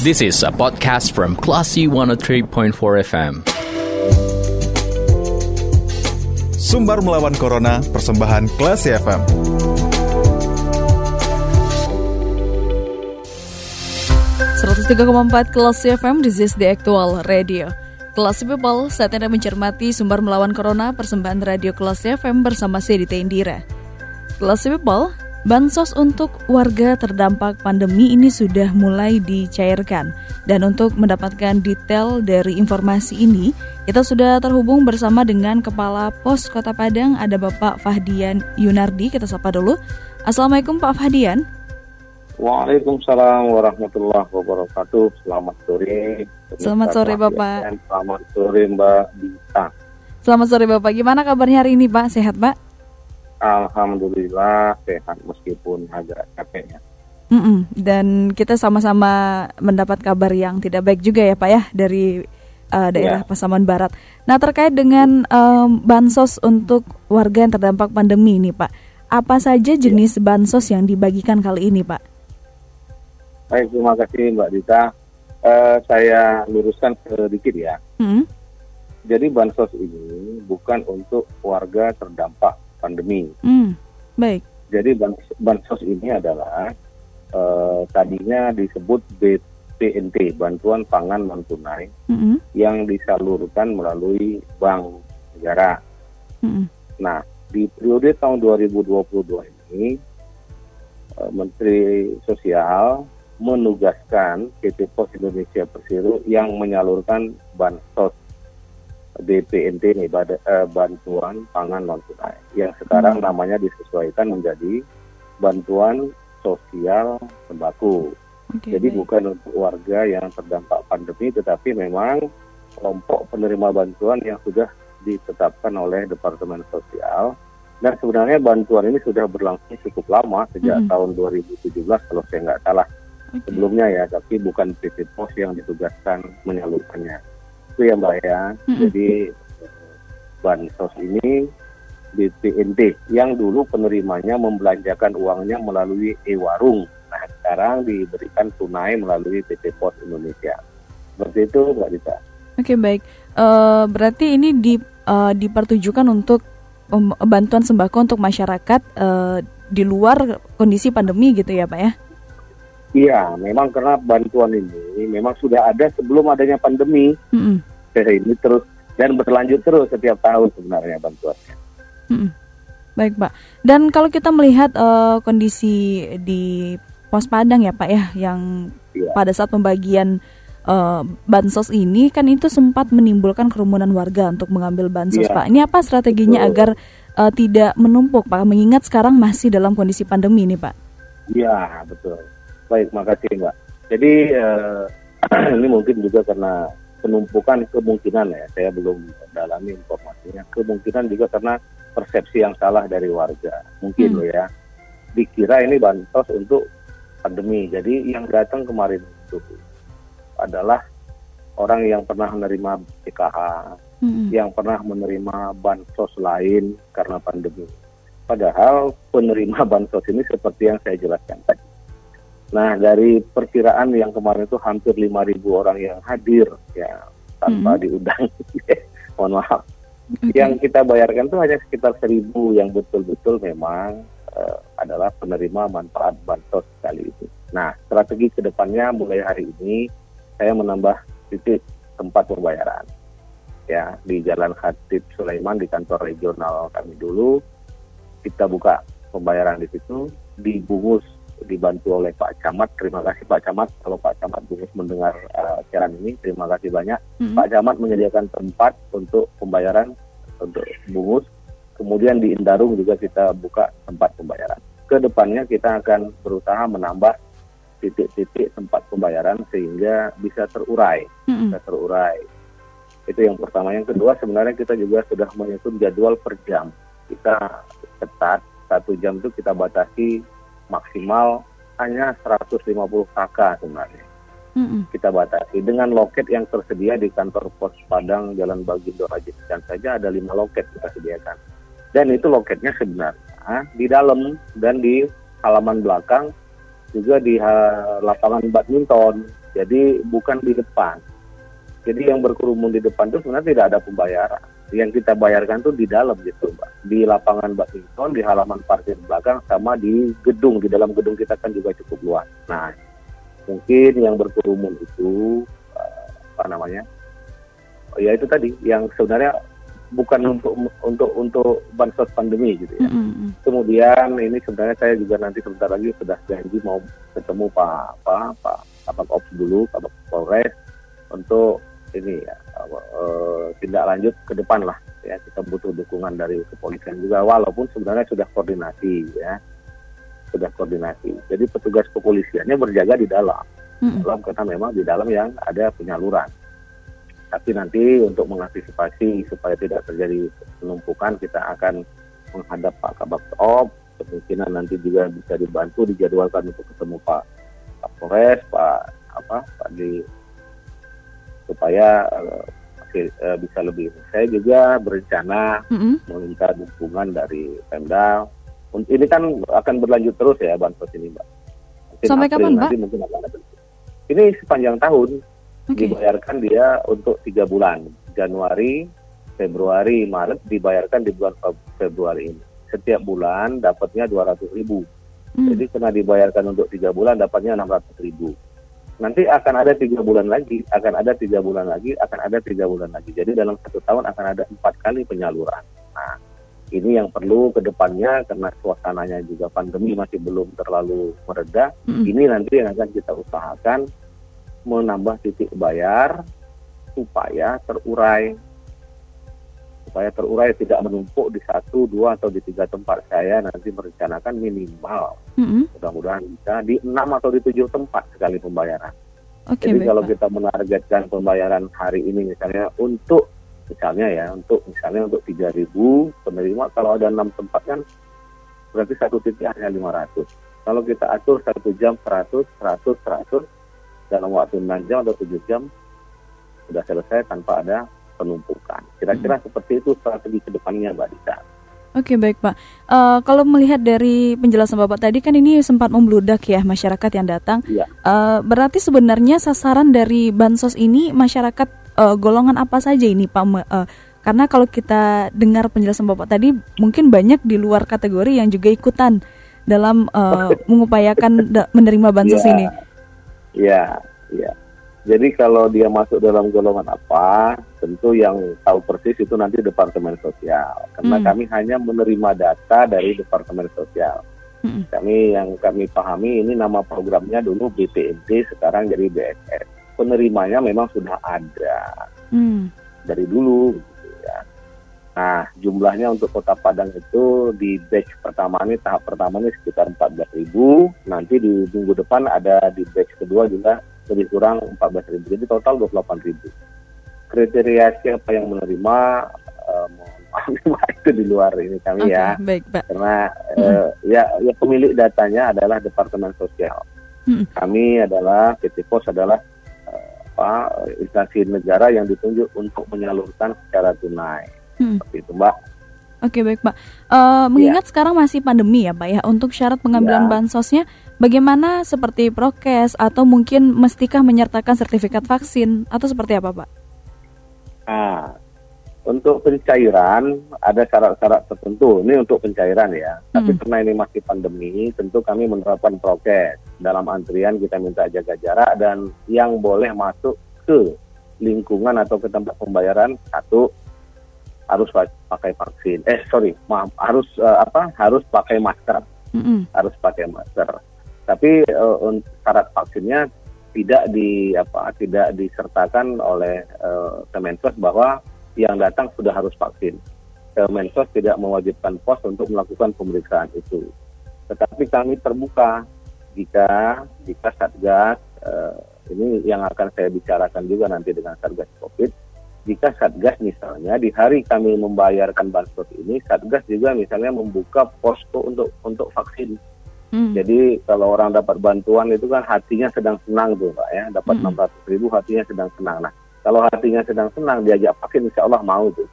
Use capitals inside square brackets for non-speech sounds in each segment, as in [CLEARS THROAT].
This is a podcast from Classy 103.4 FM. Sumbar melawan Corona, persembahan Classy FM. empat Kelas FM, this is the actual radio. Kelas People, saat Anda mencermati Sumber Melawan Corona, persembahan radio Kelas FM bersama saya Dita Indira. Kelas People, bansos untuk warga terdampak pandemi ini sudah mulai dicairkan. Dan untuk mendapatkan detail dari informasi ini, kita sudah terhubung bersama dengan Kepala Pos Kota Padang, ada Bapak Fahdian Yunardi. Kita sapa dulu. Assalamualaikum Pak Fahdian. Waalaikumsalam warahmatullahi wabarakatuh. Selamat sore. Selamat sore Bapak. Selamat sore Mbak Dita. Selamat sore Bapak. Gimana kabarnya hari ini Pak? Sehat Pak? Alhamdulillah sehat meskipun agak capek ya. Mm -mm. Dan kita sama-sama mendapat kabar yang tidak baik juga ya Pak ya dari uh, daerah ya. Pasaman Barat. Nah terkait dengan um, bansos untuk warga yang terdampak pandemi ini Pak, apa saja jenis ya. bansos yang dibagikan kali ini Pak? Baik, terima kasih Mbak Dita. Uh, saya luruskan sedikit ya. Hmm. Jadi bansos ini bukan untuk warga terdampak pandemi. Hmm. Baik. Jadi bansos ini adalah uh, tadinya disebut BPNT, Bantuan Pangan Non Tunai, hmm. yang disalurkan melalui bank negara. Hmm. Nah, di periode tahun 2022 ini, uh, Menteri Sosial menugaskan PT Pos Indonesia Persero yang menyalurkan bansos BPNT nih eh, bantuan pangan non tunai yang sekarang hmm. namanya disesuaikan menjadi bantuan sosial sembako. Okay, Jadi baik. bukan untuk warga yang terdampak pandemi tetapi memang kelompok penerima bantuan yang sudah ditetapkan oleh Departemen Sosial dan sebenarnya bantuan ini sudah berlangsung cukup lama sejak -hmm. tahun 2017 kalau saya nggak salah okay. sebelumnya ya, tapi bukan PT Pos yang ditugaskan menyalurkannya. Itu ya Mbak ya. Mm-hmm. Jadi bansos ini BPNT yang dulu penerimanya membelanjakan uangnya melalui e-warung. Nah sekarang diberikan tunai melalui PT Pos Indonesia. Seperti itu Mbak Dita. Oke okay, baik. Uh, berarti ini di, uh, dipertujukan untuk um, bantuan sembako untuk masyarakat uh, di luar kondisi pandemi gitu ya Pak ya? Iya, memang karena bantuan ini memang sudah ada sebelum adanya pandemi. Mm-hmm. Ini terus dan berlanjut terus setiap tahun sebenarnya bantuannya. Mm-hmm. Baik, Pak. Dan kalau kita melihat uh, kondisi di Pos Padang ya, Pak ya, yang iya. pada saat pembagian uh, bansos ini kan itu sempat menimbulkan kerumunan warga untuk mengambil bansos, iya. Pak. Ini apa strateginya Betul. agar uh, tidak menumpuk, Pak? Mengingat sekarang masih dalam kondisi pandemi ini, Pak. Iya, betul. Baik, makasih Mbak. Jadi uh, [CLEARS THROAT] ini mungkin juga karena penumpukan kemungkinan ya, saya belum dalami informasinya. Kemungkinan juga karena persepsi yang salah dari warga. Mungkin hmm. loh ya, dikira ini bansos untuk pandemi. Jadi yang datang kemarin itu adalah orang yang pernah menerima PKH, hmm. yang pernah menerima bansos lain karena pandemi. Padahal penerima [LAUGHS] bansos ini seperti yang saya jelaskan tadi Nah, dari perkiraan yang kemarin itu hampir 5.000 orang yang hadir ya tanpa hmm. diundang. [LAUGHS] Mohon maaf. Okay. Yang kita bayarkan itu hanya sekitar 1.000 yang betul-betul memang uh, adalah penerima manfaat bansos kali itu. Nah, strategi ke depannya mulai hari ini saya menambah titik tempat pembayaran. Ya, di Jalan Khatib Sulaiman di kantor regional kami dulu kita buka pembayaran di situ dibungkus dibantu oleh Pak Camat. Terima kasih Pak Camat. Kalau Pak Camat Bungus mendengar uh, siaran ini, terima kasih banyak. Mm-hmm. Pak Camat menyediakan tempat untuk pembayaran untuk bungus. Kemudian di Indarung juga kita buka tempat pembayaran. Ke depannya kita akan berusaha menambah titik-titik tempat pembayaran sehingga bisa terurai, mm-hmm. bisa terurai. Itu yang pertama. Yang kedua sebenarnya kita juga sudah menyusun jadwal per jam. Kita ketat satu jam itu kita batasi maksimal hanya 150 KK sebenarnya. Mm-hmm. Kita batasi dengan loket yang tersedia di kantor pos Padang Jalan Bagindo Haji dan saja ada lima loket kita sediakan. Dan itu loketnya sebenarnya di dalam dan di halaman belakang juga di lapangan badminton Jadi bukan di depan. Jadi yang berkerumun di depan itu sebenarnya tidak ada pembayaran. Yang kita bayarkan tuh di dalam gitu, Mbak. Di lapangan badminton, di halaman parkir belakang, sama di gedung. Di dalam gedung kita kan juga cukup luas. Nah, mungkin yang berkerumun itu uh, apa namanya? Oh, ya itu tadi yang sebenarnya bukan untuk untuk untuk bansos pandemi gitu ya. Mm-hmm. Kemudian ini sebenarnya saya juga nanti sebentar lagi sudah janji mau ketemu Pak Pak Pak Kabak Ops dulu, Kabak Polres untuk ini ya uh, tindak lanjut ke depan lah ya kita butuh dukungan dari kepolisian juga walaupun sebenarnya sudah koordinasi ya sudah koordinasi. Jadi petugas kepolisiannya berjaga di dalam, Mm-mm. dalam karena memang di dalam yang ada penyaluran. Tapi nanti untuk mengantisipasi supaya tidak terjadi penumpukan, kita akan menghadap Pak Kabak kemungkinan nanti juga bisa dibantu dijadwalkan untuk ketemu Pak Pak Polres, Pak apa Pak di supaya eh, bisa lebih. Saya juga berencana Mm-mm. meminta dukungan dari Pemda. Ini kan akan berlanjut terus ya bansos ini, Mbak. Mungkin Sampai April kapan, nanti mungkin akan ada. Ini sepanjang tahun Oke. dibayarkan dia untuk tiga bulan, Januari, Februari, Maret dibayarkan di bulan Feb- Februari ini. Setiap bulan dapatnya 200 ribu. Mm. Jadi kena dibayarkan untuk tiga bulan dapatnya 600 ribu. Nanti akan ada tiga bulan lagi, akan ada tiga bulan lagi, akan ada tiga bulan lagi. Jadi dalam satu tahun akan ada empat kali penyaluran. Nah, ini yang perlu ke depannya karena suasananya juga pandemi masih belum terlalu mereda. Mm-mm. Ini nanti yang akan kita usahakan menambah titik bayar supaya terurai supaya terurai tidak menumpuk di satu, dua atau di tiga tempat saya nanti merencanakan minimal Mm-mm. mudah-mudahan bisa di enam atau di tujuh tempat sekali pembayaran. Oke, Jadi baik, kalau kita menargetkan pembayaran hari ini misalnya untuk misalnya ya untuk misalnya untuk 3000 penerima kalau ada enam tempat kan berarti satu titik hanya 500. Kalau kita atur satu jam 100, 100, 100 dalam waktu 6 jam atau 7 jam sudah selesai tanpa ada penumpukan. Kira-kira seperti itu strategi ke depannya Mbak Dita. Oke baik Pak. Eh, kalau melihat dari penjelasan Bapak tadi kan ini sempat membludak ya masyarakat yang datang. Iya. Eh, berarti sebenarnya sasaran dari bansos ini masyarakat eh, golongan apa saja ini Pak? Eh, karena kalau kita dengar penjelasan Bapak tadi mungkin banyak di luar kategori yang juga ikutan dalam eh, [LAUGHS] mengupayakan menerima bansos Iya. ini. Iya, iya. Jadi kalau dia masuk dalam golongan apa, tentu yang tahu persis itu nanti Departemen Sosial. Karena Hmm. kami hanya menerima data dari Departemen Sosial. Mm-mm. Kami yang kami pahami ini nama programnya dulu BPNT, sekarang jadi BSS. Penerimanya memang sudah ada Hmm. dari dulu gitu ya. Nah, jumlahnya untuk Kota Padang itu di batch pertama ini tahap pertama ini sekitar 14.000, nanti di minggu depan ada di batch kedua juga lebih kurang 14.000. Jadi total 28.000. Kriteria siapa yang menerima maaf [LAUGHS] itu di luar ini kami Oke, ya. baik Pak. Karena eh, ya, ya pemilik datanya adalah Departemen Sosial. Hmm. Kami adalah PT Pos adalah apa instansi negara yang ditunjuk untuk menyalurkan secara tunai. Hmm. Seperti itu, Mbak. Oke baik Pak. Eh, mengingat sekarang masih pandemi ya Pak ya, untuk syarat pengambilan Ya. bansosnya, bagaimana seperti prokes atau mungkin mestikah menyertakan sertifikat vaksin atau seperti apa Pak? Nah, untuk pencairan ada syarat-syarat tertentu. Ini untuk pencairan ya. Tapi Hmm. karena ini masih pandemi, tentu kami menerapkan prokes. Dalam antrian kita minta jaga jarak dan yang boleh masuk ke lingkungan atau ke tempat pembayaran satu harus pa- pakai vaksin. Eh sorry, maaf harus eh, apa? Harus pakai masker. Mm-mm. harus pakai masker. Tapi un- syarat vaksinnya tidak di apa tidak disertakan oleh eh, Kemensos bahwa yang datang sudah harus vaksin. Kemensos tidak mewajibkan pos untuk melakukan pemeriksaan itu. Tetapi kami terbuka jika jika Satgas eh, ini yang akan saya bicarakan juga nanti dengan Satgas Covid. Jika Satgas misalnya di hari kami membayarkan bansos ini, Satgas juga misalnya membuka posko untuk untuk vaksin. Hmm. Jadi kalau orang dapat bantuan itu kan hatinya sedang senang tuh Pak ya, dapat Mm-mm. 600 ribu hatinya sedang senang. Nah kalau hatinya sedang senang diajak vaksin insya Allah mau tuh.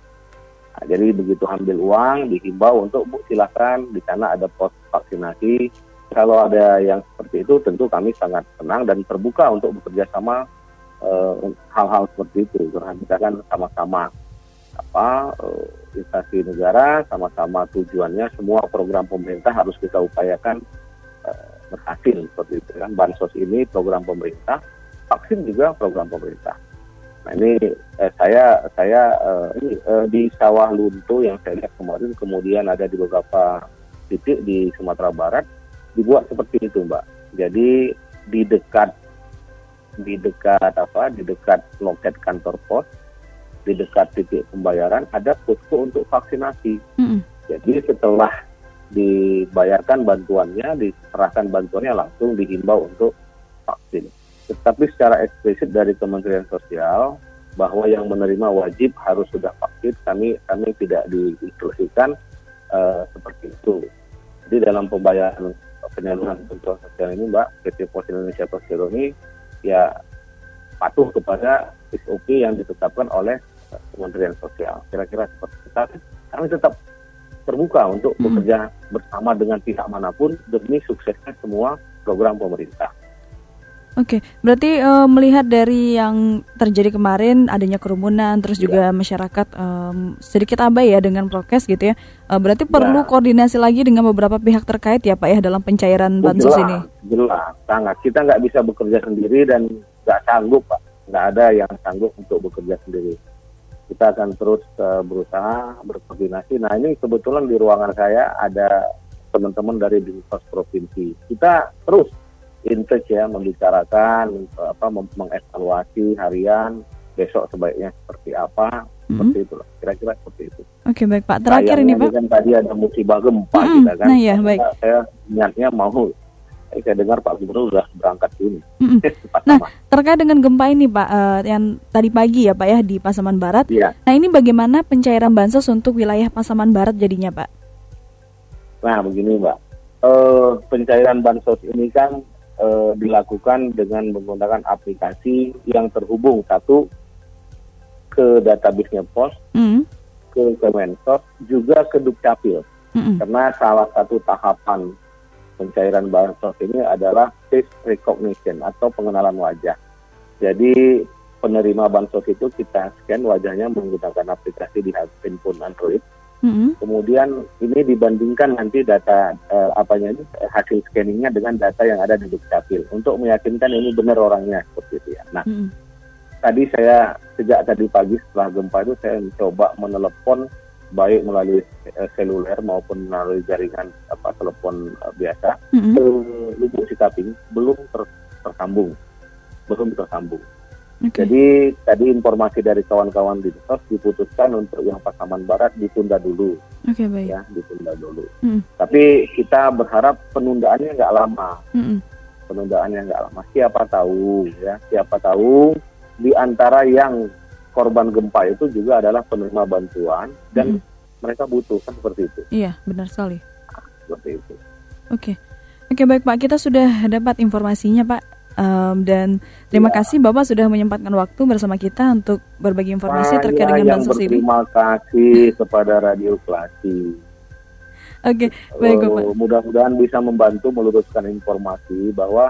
Nah, jadi begitu ambil uang dihimbau untuk bu silakan di sana ada pos vaksinasi kalau ada yang seperti itu tentu kami sangat senang dan terbuka untuk bekerja sama eh, hal-hal seperti itu karena kita kan sama-sama apa uh, instansi negara sama-sama tujuannya semua program pemerintah harus kita upayakan berhasil seperti itu kan bansos ini program pemerintah vaksin juga program pemerintah nah ini eh, saya saya eh, ini eh, di sawah lunto yang saya lihat kemarin kemudian ada di beberapa titik di Sumatera Barat dibuat seperti itu mbak jadi di dekat di dekat apa di dekat loket kantor pos di dekat titik pembayaran ada posko untuk vaksinasi. Mm-mm. Jadi setelah dibayarkan bantuannya, diserahkan bantuannya langsung dihimbau untuk vaksin. Tetapi secara eksplisit dari Kementerian Sosial bahwa yang menerima wajib harus sudah vaksin, kami kami tidak diinstruksikan uh, seperti itu. Jadi dalam pembayaran penyaluran bantuan sosial ini, Mbak, PT Pos Indonesia Persero ini ya patuh kepada SOP yang ditetapkan oleh Kementerian Sosial. Kira-kira seperti itu. Kami tetap terbuka untuk Hmm. bekerja bersama dengan pihak mana pun demi suksesnya semua program pemerintah. Oke, berarti eh, melihat dari yang terjadi kemarin adanya kerumunan, terus juga masyarakat em, sedikit abai ya dengan prokes gitu ya. Eh, berarti perlu Ya. koordinasi lagi dengan beberapa pihak terkait ya Pak ya dalam pencairan bansos jelas, ini. Jelas, sangat. Kita nggak bisa bekerja sendiri dan nggak sanggup, Pak. Nggak ada yang sanggup untuk bekerja sendiri. Kita akan terus eh, berusaha berkoordinasi. Nah ini kebetulan di ruangan saya ada teman-teman dari Dinas Provinsi. Kita terus intens ya membicarakan apa mengevaluasi harian besok sebaiknya seperti apa Mhm. seperti itu kira-kira seperti itu Oke baik Pak. Terakhir ini Sayangnya Pak. kan tadi ada musibah gempa Mm-mm. kita kan Nah, iya, baik. Saya- niatnya mau saya dengar Pak Gubernur sudah berangkat sini Mm-mm. Cepat Nah, terkait dengan gempa ini Pak, eh, yang tadi pagi ya Pak ya di Pasaman Barat. Iya. Nah ini bagaimana pencairan bansos untuk wilayah Pasaman Barat jadinya Pak? Nah, begini Mbak. Eh, pencairan bansos ini kan eh, dilakukan dengan menggunakan aplikasi yang terhubung satu ke database-nya pos, Mm, ke Kemensos, juga ke Dukcapil. mm-mm. Karena salah satu tahapan pencairan bansos ini adalah face recognition atau pengenalan wajah. Jadi penerima bansos itu kita scan wajahnya menggunakan aplikasi di handphone Android. Mm-mm. Kemudian ini dibandingkan nanti data eh, apanya ini eh, hasil scanningnya dengan data yang ada di Dukcapil untuk meyakinkan ini benar orangnya seperti itu ya. Nah Mm-mm. tadi saya sejak tadi pagi setelah gempa itu saya mencoba menelepon baik melalui eh, seluler maupun melalui jaringan apa telepon eh, biasa Mm-mm. ke Lubuk Sikaping belum ter- tersambung belum tersambung. Oke. Jadi tadi informasi dari kawan-kawan di Disos diputuskan untuk yang Pasaman Barat ditunda dulu Oke baik. ya ditunda dulu. Mm. Tapi kita berharap penundaannya nggak lama, Mm-mm. penundaannya nggak lama. Siapa tahu ya, siapa tahu di antara yang korban gempa itu juga adalah penerima bantuan dan mereka butuh kan seperti itu, Iya benar sekali. seperti itu. Oke, oke baik Pak, kita sudah dapat informasinya Pak. Em, dan terima Ya. kasih Bapak sudah menyempatkan waktu bersama kita untuk berbagi informasi terkait Saya dengan bansos ini. berterima kasih kepada Radio Klasi. Oke, baik Eh, Bapak. mudah-mudahan bisa membantu meluruskan informasi bahwa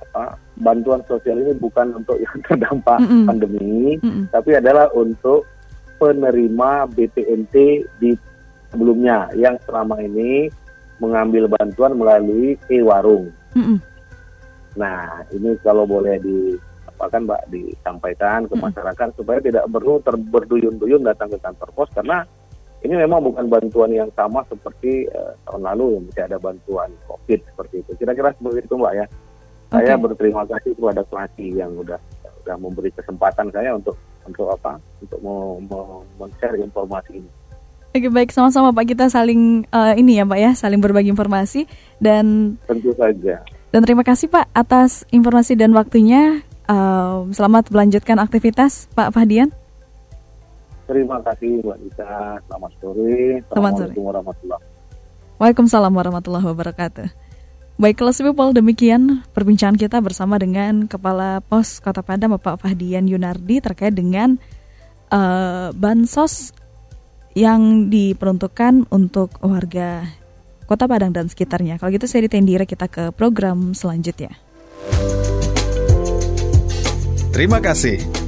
apa, bantuan sosial ini bukan untuk [LAUGHS] yang terdampak Mm-mm. pandemi, Mm-mm. tapi adalah untuk penerima BPNT di sebelumnya yang selama ini mengambil bantuan melalui e-warung. Mm-mm. Nah, ini kalau boleh di apa kan Mbak disampaikan ke masyarakat supaya tidak perlu berduyun-duyun datang ke kantor pos karena ini memang bukan bantuan yang sama seperti eh, tahun lalu yang masih ada bantuan COVID seperti itu. Kira-kira seperti itu Mbak ya. Saya Oke. berterima kasih kepada Klasi yang udah udah memberi kesempatan saya untuk untuk apa? Untuk mau mau men-share informasi ini. Oke baik sama-sama Pak kita saling eh, ini ya Pak ya saling berbagi informasi dan Tentu saja. dan terima kasih Pak atas informasi dan waktunya. Em, selamat melanjutkan aktivitas Pak Fahdian. Terima kasih Mbak Dita. Selamat sore. Selamat sore. Waalaikumsalam warahmatullahi wabarakatuh. Baik, kelas people demikian perbincangan kita bersama dengan Kepala Pos Kota Padang Bapak Fahdian Yunardi terkait dengan eh, bansos yang diperuntukkan untuk warga Kota Padang dan sekitarnya. Kalau gitu saya ditendira kita ke program selanjutnya. Terima kasih.